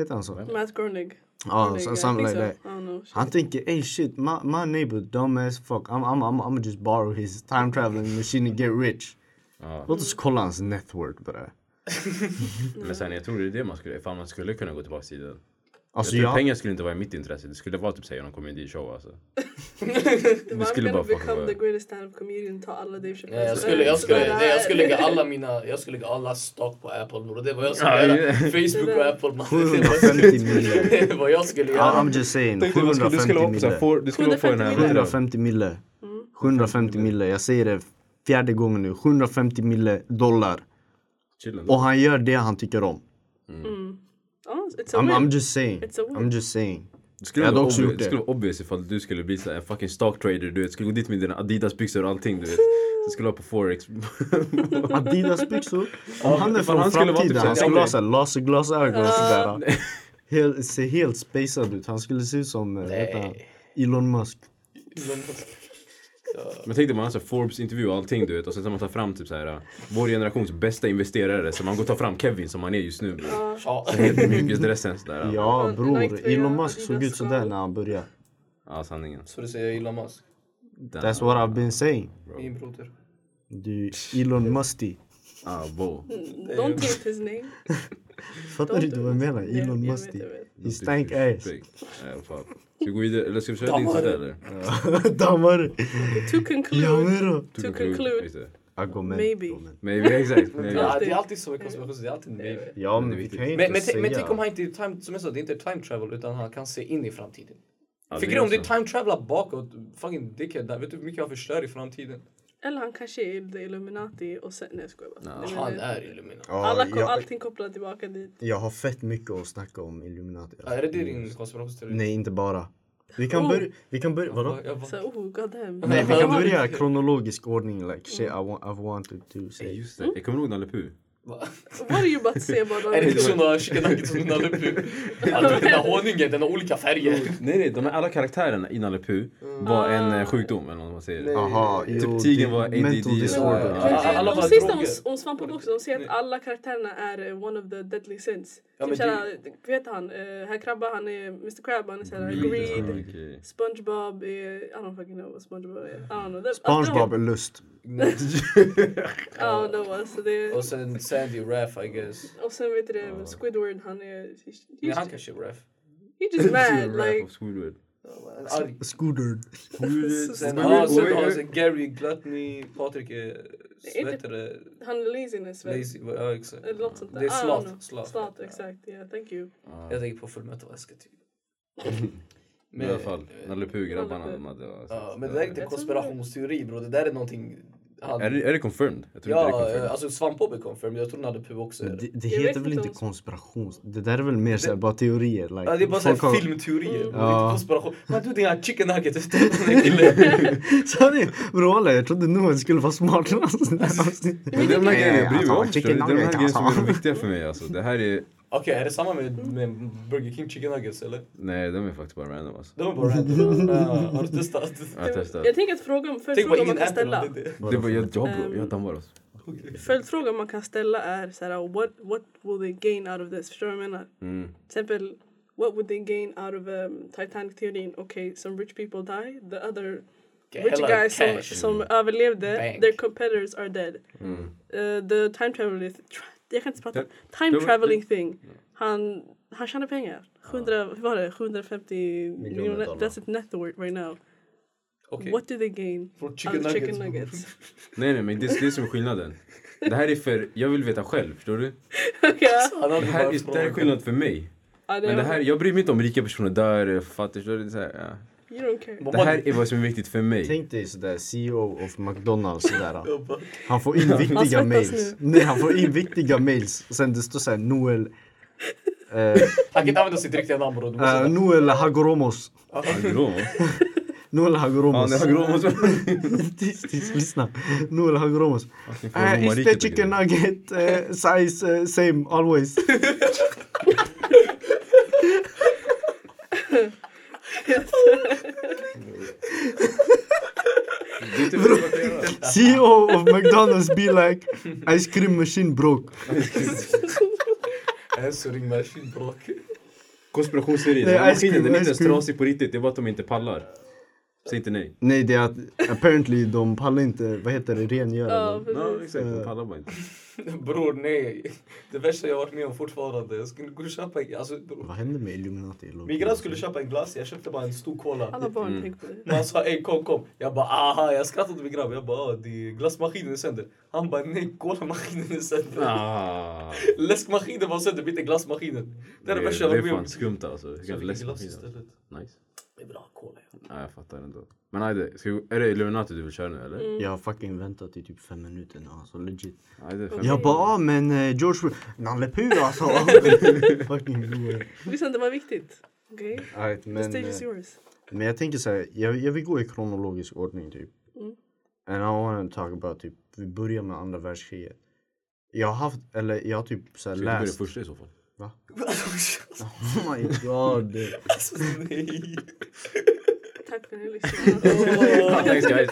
A: Heter han så?
D: Matt Groening.
A: Ja,
D: I
A: something like
D: so.
A: that.
D: Know. Shit.
A: Han tänker, ey shit, my, my neighbor dumb as fuck. I'm, I'm, I'm, I'm just borrow his time traveling machine and get rich.
B: Ja.
A: Låt oss kolla hans net worth bara. [laughs]
B: Men sen jag tror det är det man skulle, ifall man skulle kunna gå tillbaka i tiden.
A: Alltså
B: jag tror
A: jag,
B: pengar skulle inte vara i mitt intresse, det skulle vara typ säga någon komedishow alltså. [laughs]
D: I'm
B: skulle bara fucka
D: become
B: med.
D: the greatest stand-up comedian, ta alla Dave Chappelle.
C: Jag skulle, jag skulle, nej, jag skulle lägga [laughs] alla mina, jag skulle lägga alla stock på Apple bror. Det var [laughs] jag skulle göra. Facebook och Apple man.
A: 750 mille.
C: Det var jag skulle
A: I'm
C: göra.
A: just saying,
B: Tänkte du skulle, du skulle
A: 750
B: vara på, så här,
A: mille.
B: får, du skulle vara på den här...
D: 750
A: 750 mille. 750 mille, jag säger det fjärde gången nu. 750 mille dollar. Och han gör det han tycker om.
D: It's a
A: I'm,
D: win.
A: I'm just saying.
D: It's a win.
A: I'm just saying.
B: Det skulle,
A: Jag hade
B: vara
A: också
B: obvious,
A: gjort
B: det
A: det.
B: skulle vara obvious ifall du skulle bli en fucking stock trader, du vet. Skulle gå dit med dina Adidas byxor och allting du vet. Du skulle vara på forex. [laughs]
A: Adidas byxor. Om han är från framtiden,
B: typ
A: han skulle ha såhär laserglasögon och sådär. [laughs] Helt, ser helt spacad ut. Han skulle se ut som eh, heter han? Elon Musk.
B: Men tänk dig man har så Forbes intervju och allting du vet och sen tar man tar fram typ så här uh, vår generations bästa investerare så man går och tar fram Kevin som han är just nu.
C: Ja.
B: Så helt mjukisdressen sådär. Ja.
A: Bror, Elon Musk såg ut sådär när han började.
B: ja sanningen.
C: Så du säger Elon Musk?
A: That's what I've been saying.
C: Min broder.
A: Du, Elon Musty.
B: Ah, bo.
D: Don't taint his name. [laughs]
A: Fattar du inte vad jag menar? Elon Musty. He stank ass.
B: Ska vi gå vidare eller ska vi köra din sida eller? [laughs]
A: Dammar.
D: To
A: Ja
D: conclude,
A: men då.
D: to conclude. Maybe.
B: Maybe, exakt. [laughs] Maybe.
C: Ja, det är alltid så i konspiration, det är alltid maybe.
A: Ja
B: Men
A: vi kan ju inte
C: Men,
A: säga.
C: men tänk om han inte time, som jag sa, det är inte time travel utan han kan se in i framtiden.
B: Ja,
C: du
B: är
C: om du time travelar bakåt, fucking dickhead vet du hur mycket han förstör i framtiden?
D: Eller han kanske är the Illuminati och sen... Nej jag skojar bara. Nej,
C: Han
D: det-
C: är Illuminati.
A: Ja,
D: Alla,
A: jag,
D: allting kopplat tillbaka dit.
A: jag har fett mycket att snacka om Illuminati.
C: Ja, Är det din konspirationsteori?
A: Nej inte bara. Vi kan
D: Oh.
A: börja, vi kan börja, vadå?
C: Jag bara-
D: Så oh god damn.
A: Nej vi kan [laughs] börja kronologisk ordning like shit I, want, I've wanted to say.
B: Just det, jag kommer ihåg Nalle Puh.
D: What are you about to say about
C: Är det inte såna chicken nuggets som Nalle Puh? Vet [laughs] den där honungen, den har olika färger.
B: Nej nej, de här alla karaktärerna i Nalle Puh var en eh, sjukdom eller vad man säger.
A: Aha,
B: Typ tigern var ADD.
A: disorder.
C: Ja, ja, ja. alla
D: de
C: bara
D: sista om, om Svampbob också, de säger att alla karaktärerna är eh, one of the deadly sins.
C: Ja,
D: typ såhär, vad heter han? Uh, herr Krabba, han är Mr Crab, han är såhär
C: Greed.
D: Spongebob är, I don't fucking know what Spongebob är. I don't know. Det-
A: Spongebob är lust.
D: I don't know alltså det.
C: Och sen Sandy Raff I guess.
D: Och sen vet du det, Squidward han är, he,
C: Nej, han
D: he's,
C: kanske är Raff.
D: he's just [laughs] mad like.
B: Squidward.
C: En arg.
A: Scooter.
C: Sen,
D: Squidward-
C: ja, sen
B: Oj,
C: har Gary Gluttony, Patrik är svettare,
D: Han är laziness väl?
C: lazy, ja exakt.
D: Eller något sånt där.
C: Det är slat. Slat,
D: exakt. Yeah, thank you.
C: Jag tänker på Fullmetal Escatyr. [laughs]
B: Men i alla fall, de hade...
C: Ja, men det där är inte
D: Jag
C: konspirationsteori bro, det där är någonting... Han,
B: Är det, är det confirmed? Jag tror inte det är
C: ja,
B: confirmed.
C: alltså Svampbob är confirmed, jag tror Nalle Puh också
A: Det,
C: det.
D: Jag
A: heter väl
D: inte om-
A: konspiration? Det där är väl mer såhär bara teorier. Like,
C: Ja, det är bara såhär
A: har-
C: filmteorier, [laughs] [laughs] bro,
A: Ja.
C: inte konspiration. Men du chicken den här killen.
A: Sanning! Bror walla, jag trodde Noel skulle vara smart. [laughs]
B: Men det är de här grejerna jag bryr mig om. Det är de här grejerna som är de viktiga för mig alltså. Det här är...
C: Okej, är det samma med, med Burger King chicken nuggets eller?
B: Nej, de är faktiskt bara random alltså.
C: De är bara random. Ja, har du testat?
B: Jag har testat.
D: Jag tänker att frågan, följdfrågan man kan ställa.
C: det är det.
B: Det var jag, jag bro,
D: Ehm,
B: jag dammar alltså.
D: Följdfrågan man kan ställa är så här, what, what will they gain out of this? Förstår du vad jag menar?
B: Mm.
D: Till exempel, what would they gain out of um, Titanic-teorin? Okay, some rich people die, the other
C: Get
D: rich guys som, som överlevde,
C: Bank.
D: their competitors are dead.
B: Mm.
D: Uh, the time traveling, jag kan inte prata,
B: Ja,
D: time
B: det-
D: traveling thing. Han, han tjänar pengar. 100, hur var det? 750 miljoner,
A: dollar.
D: that's it net worth right now.
C: Okej.
D: What do they gain?
C: For chicken nuggets.
D: nuggets. [laughs]
B: Nej nej men det är det som är skillnaden. Det här är för, jag vill veta själv, förstår du? [laughs]
D: ja.
C: Hade
B: Det här, är, det här är skillnad för mig.
D: Ja, det
B: Men det
D: är-
B: här, jag bryr mig inte om rika personer dör, fattiga, förstår du? Det, är så här, ja.
D: You don't care.
C: Mamma-
B: det här är vad som är viktigt för mig.
A: Tänk dig sådär CEO of McDonalds sådär. [laughs] Han får in viktiga mails.
D: nu.
A: Nej han får in viktiga mails. Och sen det står såhär Noel. Eh,
C: Han kan inte använda sitt riktiga namn bror. Du måste
A: eh, Noel Hagoromos.
B: Agrom? [laughs]
A: Noel
B: Ja,
A: Hagoromos.
B: det är agrom.
A: tyst, tyst, lyssna. Noel Hagoromos. Uh, is the chicken nugget uh, size uh, same always? [laughs]
B: Det göra.
A: CEO of McDonalds be like ice cream machine broke. [laughs]
C: Answering machine
A: cream,
B: maskinen den är inte
A: ice
B: ens
A: cream.
B: trasig på riktigt, det är bara att de inte pallar. Säg inte nej.
A: Nej det är att apparently de pallar inte, vad heter det, rengöra.
D: Ja, precis.
B: exakt, de pallar bara inte. [laughs]
C: Bror nej. Det värsta jag varit med om fortfarande. Jag skulle gå och köpa en... Alltså bror.
A: Vad hände med Illuminati?
C: Min grabb skulle köpa en glass, jag köpte bara en stor cola.
D: Alla barn
B: Mm.
D: tänker på det.
C: Han sa ey kom kom. Jag bara aha, jag skrattade åt min grabb. Jag bara ah, det är glassmaskinen är sönder. Han bara nej, colamaskinen är sönder.
B: Ah, [laughs]
C: Läskmaskinen var sönder, bytte glassmaskinen. Det är det
B: det,
C: värsta jag
B: det
C: varit
B: är
C: med om.
B: fan skumt alltså.
C: Så
B: Jag
C: fick glass istället.
B: Nice.
C: Jag vill ha cola. ja.
B: Ja, jag fattar ändå. Men nej, det, ska vi, är det Illuminati du vill köra nu eller?
A: Jag har fucking väntat i typ fem minuter nu alltså legit.
B: Nej, är fem.
A: Jag bara ah, men eh, George Nalle Puh alltså. [laughs] fucking.
D: Lyssna, det var viktigt. Okej?
A: Alright,
D: The
A: men,
D: stage is
A: eh,
D: yours.
A: men jag tänker så här, jag, jag vill gå i kronologisk ordning typ.
D: Mm.
A: And I want to talk about typ, vi börjar med andra världskriget. Jag har haft, eller jag har typ så här
B: Ska inte börja
A: läst.
B: första i så fall?
A: Va? [laughs] Oh my god.
C: Alltså [laughs] nej.
D: Tack för att ni lyssnade.
B: Thanks guys.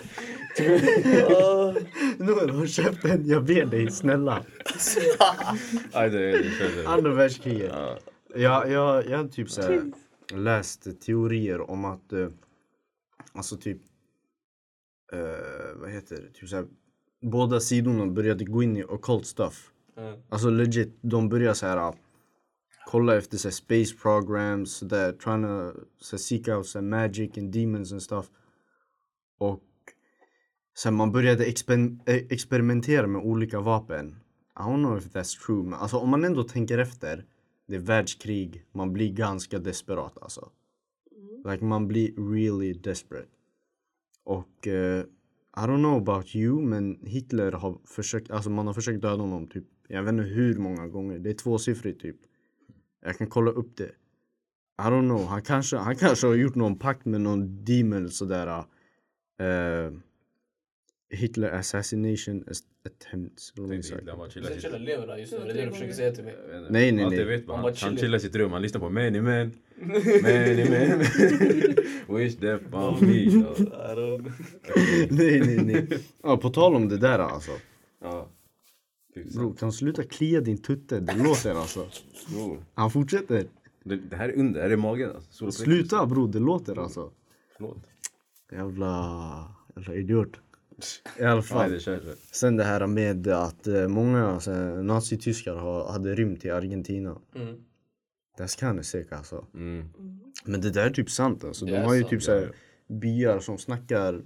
A: Noel har köpt en, jag ber dig snälla.
B: Nej, det är det. är-
A: Andra världskriget.
B: Ja.
A: Jag, jag, jag har typ så här läst teorier om att eh, alltså typ eh, vad heter det? Typ så här, båda sidorna började gå in i occult stuff.
C: Ja.
A: Alltså legit, de börjar så här ah, kolla efter så space programs, så där, trying to så seek out så magic and demons and stuff. Och sen man började exper- eh, experimentera med olika vapen. I don't know if that's true, men alltså om man ändå tänker efter. Det är världskrig, man blir ganska desperat alltså. Like man blir really desperate. Och eh, I don't know about you, men Hitler har försökt, alltså man har försökt döda honom typ, jag vet inte hur många gånger. Det är tvåsiffrigt typ. Jag kan kolla upp det. I don't know, han kanske, han kanske har gjort någon pakt med någon demon sådär. Uh, Hitler assassination as- attempts.
B: han bara chillar sitt-
C: lever där just nu, det är det du försöker säga till mig.
A: Nej, nej, nej.
B: vet
C: Han
B: han,
C: chillar.
B: sitt rum, han lyssnar på many men. [laughs] Many men. [laughs] Wish death on me. Ja. [laughs]
C: I don't know.
A: nej, nej, nej. Ja, på tal om det där alltså. Bro, kan du sluta klia din tutte? Det låter alltså.
B: Bror.
A: Han fortsätter.
B: Det, det här är under, det här är magen alltså.
A: Sluta bro, det låter alltså.
B: Förlåt.
A: Jävla, jävla idiot. I alla
B: Nej,
A: fall.
B: det kör, kör.
A: Sen det här med att eh, många så här, nazityskar har, hade rymt till Argentina.
C: Mm.
A: That's kind of sick alltså.
B: Mm.
A: Men det där är typ sant alltså.
C: Det
A: De
C: är
A: har ju
C: sant,
A: typ så här, byar som snackar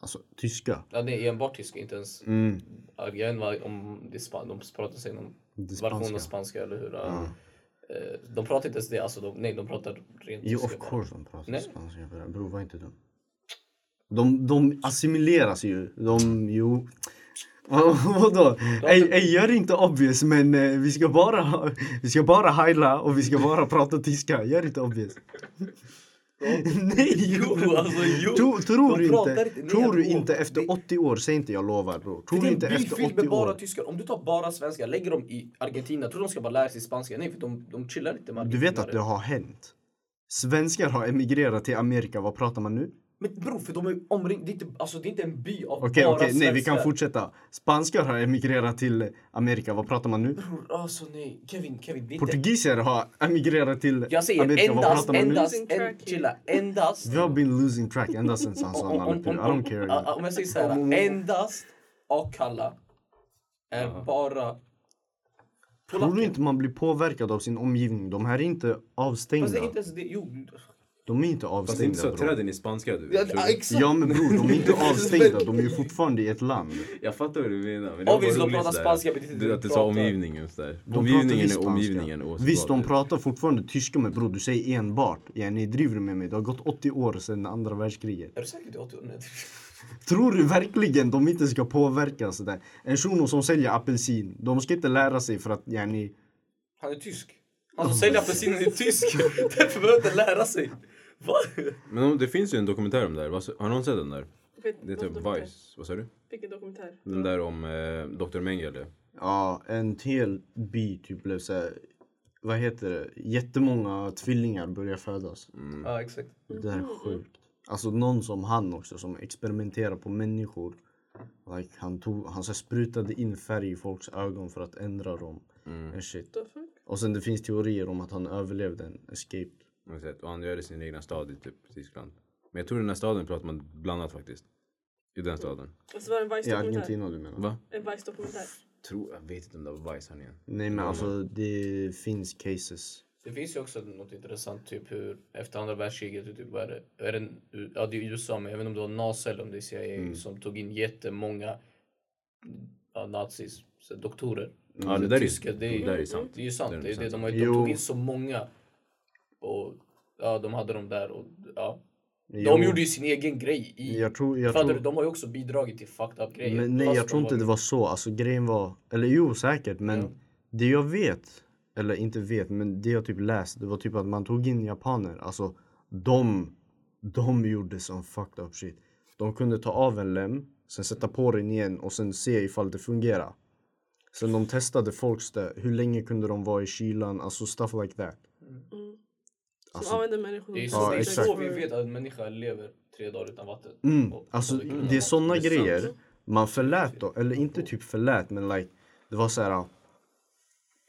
A: alltså, tyska.
C: Ja, det är enbart tyska, inte ens...
A: Mm.
C: Jag vet inte om det span- de pratar sig någon
A: Det
C: version av
A: spanska.
C: eller hur? Eh, De pratar inte ens det, alltså de, nej de pratar rent
A: Jo,
C: tyska
A: of
C: bara.
A: course de pratar
C: Nej.
A: spanska. Bror, var inte dum. De, de assimileras ju. De, jo. [laughs] Vadå? Ey, ey, gör inte obvious men eh, vi ska bara [laughs] Vi ska bara heila och vi ska bara prata tyska. Gör inte obvious. [laughs] Nej!
C: Jo, alltså jo!
A: Tro, tror
C: pratar
A: inte,
C: inte-
A: tror du inte efter
C: Det-
A: 80 år, säg inte jag lovar bror. Tror du inte efter
C: byfilm
A: 80
C: med bara
A: år.
C: tyskar. Om du tar bara svenska, lägger dem i Argentina, tror de ska bara lära sig spanska? Nej, för de, de chillar inte med
A: Du vet att det har hänt. Svenskar har emigrerat till Amerika, vad pratar man nu?
C: Men bror, för de är omringade, det är inte, alltså det är inte en by av
A: Okej,
C: bara
A: okej, nej vi kan fortsätta. Spanskar har emigrerat till Amerika, vad pratar man nu?
C: Bror, alltså nej. Kevin, Kevin, inte...
A: Portugiser har emigrerat till
C: Jag säger
A: Amerika, vad
C: endast,
A: pratar man nu?
C: endast,
D: Losing
C: en, chilla, endast.
A: Vi har been losing track ända sen han sa. I don't care.
C: om jag säger såhär, endast Akalla är bara
A: Tror du inte man blir påverkad av sin omgivning? De här är inte
C: Fast
A: avstängda.
C: det är inte ens det, jo.
A: De är inte
B: Fast det är inte så
A: avstängda
B: att träden är spanska du
C: Ja,
B: vet.
C: ja, exakt.
A: Ja men bror, de är inte [laughs] avstängda. De är ju fortfarande i ett land.
B: Jag fattar vad du menar. Men det
C: Obviously, de pratar spanska, det är inte det
B: Att
C: de
B: du sa omgivningen sådär.
A: De pratar
B: Omgivningen
A: visst
B: är
A: spanska.
B: omgivningen
A: Visst, de
B: det
A: pratar fortfarande tyska men bror, du säger enbart. Ja, ni driver med mig. Det har gått 80 år sedan andra världskriget.
C: Är du säker är 80 år? Nej.
A: Tror du verkligen de inte ska påverkas sådär? En shuno som säljer apelsin, de ska inte lära sig för att yani,
C: Han är tysk. Han som säljer apelsiner är tysk. [laughs] Därför behöver inte lära sig. Va?
B: Men det finns ju en dokumentär om det här. Har någon sett den där? Det är typ? Vice. Vad sa du?
D: Vilken dokumentär?
B: Den där om eh, Dr Mengele.
A: ja en hel by typ blev såhär, vad heter det, jättemånga tvillingar börjar födas.
C: Ja, exakt.
A: Det här är sjukt. Alltså någon som han också som experimenterar på människor. Like, han, tog, han så här sprutade in färg i folks ögon för att ändra dem. And shit. Och sen det finns teorier om att han överlevde en escape.
B: Sett? Och han gör det i sin egna stad i typ Tyskland. Men jag tror den här staden pratar man blandat faktiskt. I den staden.
D: Alltså var det en
A: I
D: Vice-dokumentär?
A: Argentina du menar?
B: Va?
D: En Vice-dokumentär?
B: Tror, jag vet inte om det var Vice här igen.
A: Nej men alltså det finns cases.
C: Det finns ju också något intressant, typ hur efter andra världskriget, typ, vad är det, är det, ja det är USA, men jag vet inte om det var NASA eller om det är CIA som tog in jättemånga ja, nazis, så doktorer.
B: Ja,
C: Så
B: det där är-
C: tyska, det,
B: det där är sant.
C: Det är ju sant.
B: Det är
C: Det är det,
B: sant.
C: de, har, de
A: Jo.
C: tog in så många. Och ja, de hade dem där och ja. De
A: Jo,
C: gjorde ju sin egen grej. I,
A: Jag tror, jag
C: fattar
A: tror,
C: du? De har ju också bidragit till fucked up grejer.
A: men nej
C: fast
A: jag tror inte
C: var-
A: det var så. Alltså grejen var, eller jo säkert men
C: Ja.
A: det jag vet, eller inte vet men det jag typ läst det var typ att man tog in japaner. Alltså de, de gjorde som fucked up shit. De kunde ta av en lem, sen sätta på den igen och sen se ifall det fungerar. Sen de testade folks där, hur länge kunde de vara i kylan, alltså stuff like that.
D: Som
A: Alltså-
D: använder människor
C: Det är så,
A: Ja,
C: det är
A: exakt.
C: så vi vet att en människa lever tre dagar utan vatten.
A: Mm. Alltså det är
C: Det är sant.
A: grejer man förlät då, eller inte typ förlät men like det var så här.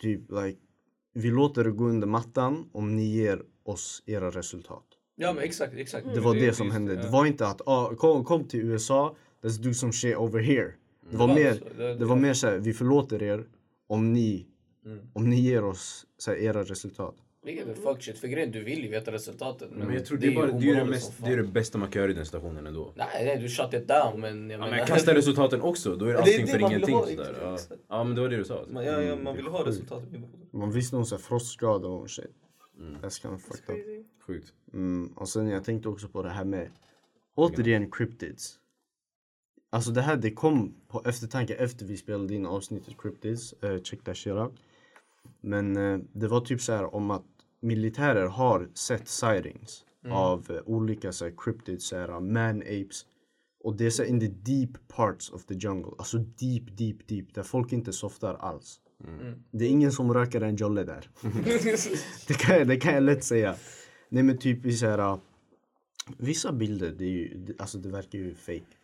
A: Typ like vi låter det gå under mattan om ni ger oss era resultat.
C: Ja men exakt, exakt.
A: Det var det som
C: just
A: hände.
C: ja.
A: Det var inte att ah, kom, kom till USA, let's do some shit over here. Det var
C: var
A: mer,
C: så. Det-
A: det var mer så här, vi förlåter er om ni,
C: Mm.
A: om ni ger oss så här, era resultat.
C: Vilket är fuck shit. För grejen, du vill ju veta resultatet. Men,
B: Men jag tror det är, bara, det, är det, mest, det är det bästa man kan göra i den situationen ändå.
C: Nej, nej, du shut it down men jag
B: Ja, men kasta resultaten också, då är [laughs] det
C: Det är
B: allting
C: det
B: för ingenting.
C: ha,
B: Sådär. Ja. ja men det var det du sa.
C: Man, ja, ja, man vill ha resultatet.
A: Man visste här frostskador och shit. That's kind of fucked up.
B: Sjukt.
A: Mm, och sen jag tänkte också på det här med återigen cryptids. Alltså det här det kom på eftertanke efter vi spelade in avsnittet cryptids. Uh, check that shit out. Men eh, det var typ så här om att militärer har sett sightings av eh, olika så här, cryptids, så här, man apes. Och det är så här, in the deep parts of the jungle. Alltså deep, deep, deep. Där folk inte softar alls. Det är ingen som röker en jolle där. [laughs] [laughs] det, kan, jag- det kan jag lätt säga. Nej men typ i så här, uh, Vissa bilder, det, är ju, det, alltså det verkar ju fake.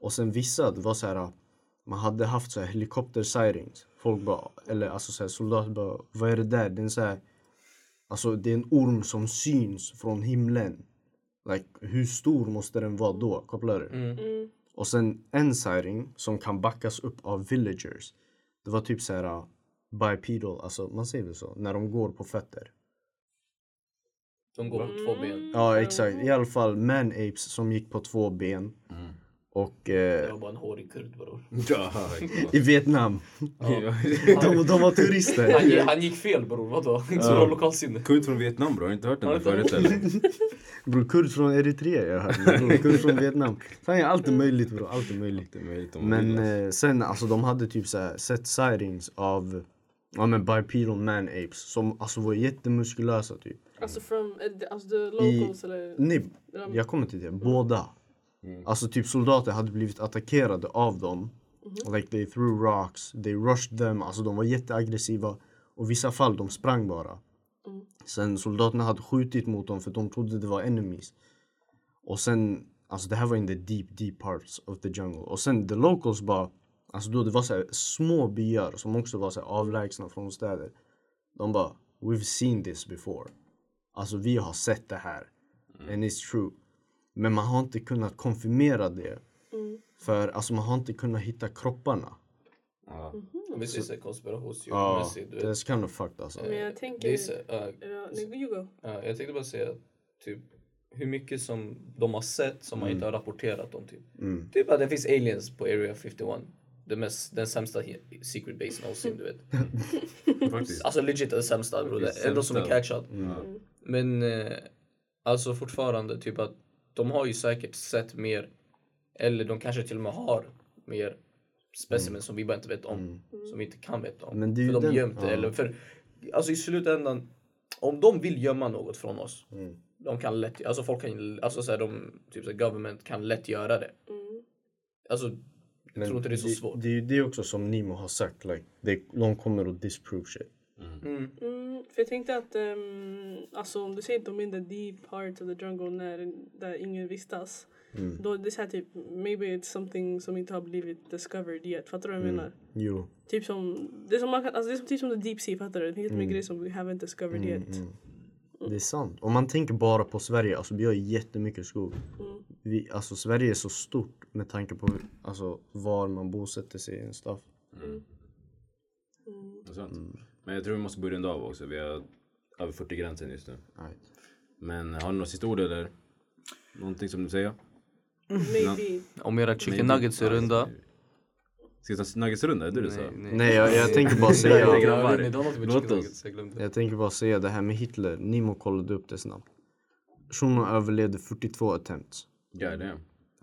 A: Och sen vissa, det var så här. Man hade haft så här helikopter sightings. Folk bara, eller alltså så här, soldater bara, vad är det där? Det är en så här, Alltså det är en orm som syns från himlen. Like, hur stor måste den vara då? Kopplar du?
D: Mm.
A: Och sen en sighting som kan backas upp av villagers. Det var typ så här uh, bipedal, alltså man säger väl så, när de går på fötter.
C: De går på två ben.
A: Ja exakt, i alla fall man apes som gick på två ben. Och
C: Det
A: eh,
C: var bara en hårig kurd bror. [laughs]
B: Ja,
A: i Vietnam, [laughs] de, de var turister.
C: Han, gi- han gick fel bror, vadå? Inte så bra lokalsinne.
B: Kurd från Vietnam bro, har du inte hört den där förut eller? [laughs]
A: Bror kurd från Eritrea jag hörde, bror kurd från Vietnam. Fan, ja, allt är möjligt bror, allt är möjligt.
B: Det är möjligt
A: Men
B: vill, alltså.
A: eh, sen alltså de hade typ så här, sett sightings av ja, men bipedal man apes som alltså var jättemuskulösa typ.
D: Alltså from, är det- alltså the locals eller?
A: Nej, jag kommer till det. Båda. Alltså typ soldater hade blivit attackerade av dem. Like they threw rocks, they rushed them. Alltså de var jätteaggressiva. Och vissa fall de sprang bara. Sen soldaterna hade skjutit mot dem för de trodde det var enemies. Och sen, alltså det här var in the deep, deep parts of the jungle. Och sen the locals bara, alltså då det var så små byar som också var så avlägsna från städer. De bara, we've seen this before. Alltså vi har sett det här. And it's true. Men man har inte kunnat konfirmera det. För alltså man har inte kunnat hitta kropparna.
B: Ja.
C: Visst är det här
A: Ja, that's kind of fucked alltså.
D: Men jag tänker...
C: Det är
D: nej, you go.
C: ja, jag tänkte bara säga typ hur mycket som de har sett som man inte har rapporterat om. Typ,
A: Mm.
C: typ att det finns aliens på Area 51. Det mest, den sämsta he- secret base någonsin, du vet. [laughs] Alltså legit den sämsta bror. Det enda som är
B: sämsta.
C: catchat.
A: Mm.
C: Men eh, alltså fortfarande typ att de har ju säkert sett mer. Eller de kanske till och med har mer specimens som vi bara inte vet om. Som vi inte kan veta om.
A: Mm. Men det är
C: för de gömt det.
A: ja.
C: Eller för, alltså i slutändan. Om de vill gömma något från oss.
A: Mm.
C: De kan lätt, alltså folk kan, alltså så här, de, typ så här, government kan lätt göra det. Alltså, jag tror inte det är så svårt.
A: Det är ju det också som Nimo har sagt. Like, det, de kommer att disprove shit.
C: Mm.
D: Mm, för jag tänkte att um, alltså, om du säger de in the deep part of the jungle när, där ingen vistas.
A: Mm.
D: Då det är här typ, maybe it's something som inte har blivit discovered yet. Fattar du vad jag
A: Mm.
D: menar?
A: Jo.
D: Typ som, det är som man kan, alltså det är som, typ som the deep sea, fattar du? Det finns jättemycket
A: Mm.
D: grejer som we haven't discovered yet.
A: Det är sant. Om man tänker bara på Sverige, alltså vi har jättemycket skog.
D: Mm.
A: Vi, alltså Sverige är så stort med tanke på alltså, var man bosätter sig och stuff.
B: Det är sant. Men jag tror vi måste börja en dag också. Vi har över 40 gränsen just nu.
A: Right.
B: Men har ni några sista ord eller? Någonting som du säger?
D: Maybe.
C: Om era chicken nuggets är runda.
B: Ska vi ta nuggetsrunda? Är det du sa?
A: Nej jag, jag tänker bara [laughs]
B: Nej,
A: säga,
C: något
B: Låt oss.
C: nuggets, jag glömde.
A: jag tänker bara säga det här med Hitler. Nimo kollade upp det snabbt. Shunon överlevde 42 attempts.
B: Ja, det.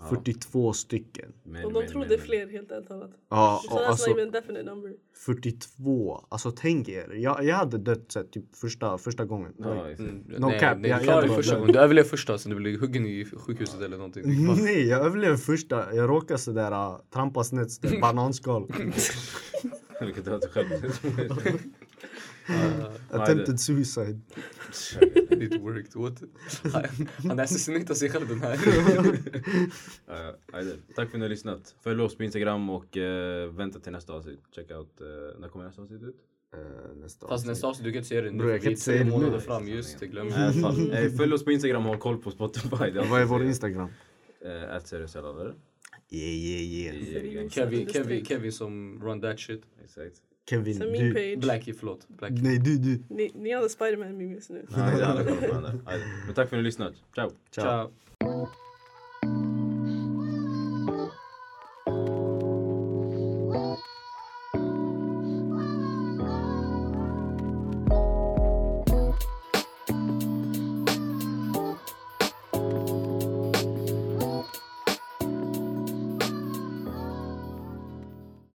A: 42 stycken.
B: Men,
D: Och de
B: men,
D: tror
B: men,
D: det är
B: men.
D: fler helt ärligt talat.
A: Ja,
D: that's
A: alltså
D: not even definite number.
A: 42. Alltså tänk er. Jag, jag hade dött så här, typ första, första gången.
B: Ja,
A: Like.
C: Mm,
A: No
C: nej,
A: cap,
C: nej,
A: jag-
C: du
A: jag bara
C: första gången. Du överlevde första, sen du blev huggen i sjukhuset eller någonting. [laughs]
A: Nej, jag överlevde första. Jag råkade sådär uh, trampa snett, [laughs] bananskal.
B: Vilket du hade själv.
A: Attempted suicide.
C: It worked, what? [laughs] Han- assassinerar sig själv den här. [laughs]
B: Tack för att ni har lyssnat. Följ oss på Instagram och eh, vänta till nästa avsnitt. Check out, eh, när kommer nästa avsnitt ut?
A: Eh, nästa
C: Fast nästa avsnitt, du kan inte säga det nu.
A: Bro, jag
C: för
A: kan
C: vi är
A: inte
C: tre
A: säga det nu.
C: månader fram, just det, glöm det. [laughs]
B: Följ oss på Instagram och håll koll på Spotify.
A: Vad är vår Instagram?
B: At seriös eller?
A: Yeah, yeah, yeah.
B: Yeah,
C: Kevin, Kevin, Kevin som run that shit.
B: Exakt.
A: Kevin,
D: Sen min
A: du.
D: page.
C: Blackie, förlåt. Blackie.
A: Nej, du, du.
D: Ni, ni hade Spiderman memes nu.
B: Nej, alla koll på varandra. Men tack för att ni har lyssnat. Ciao!
A: Ciao.
C: Ciao.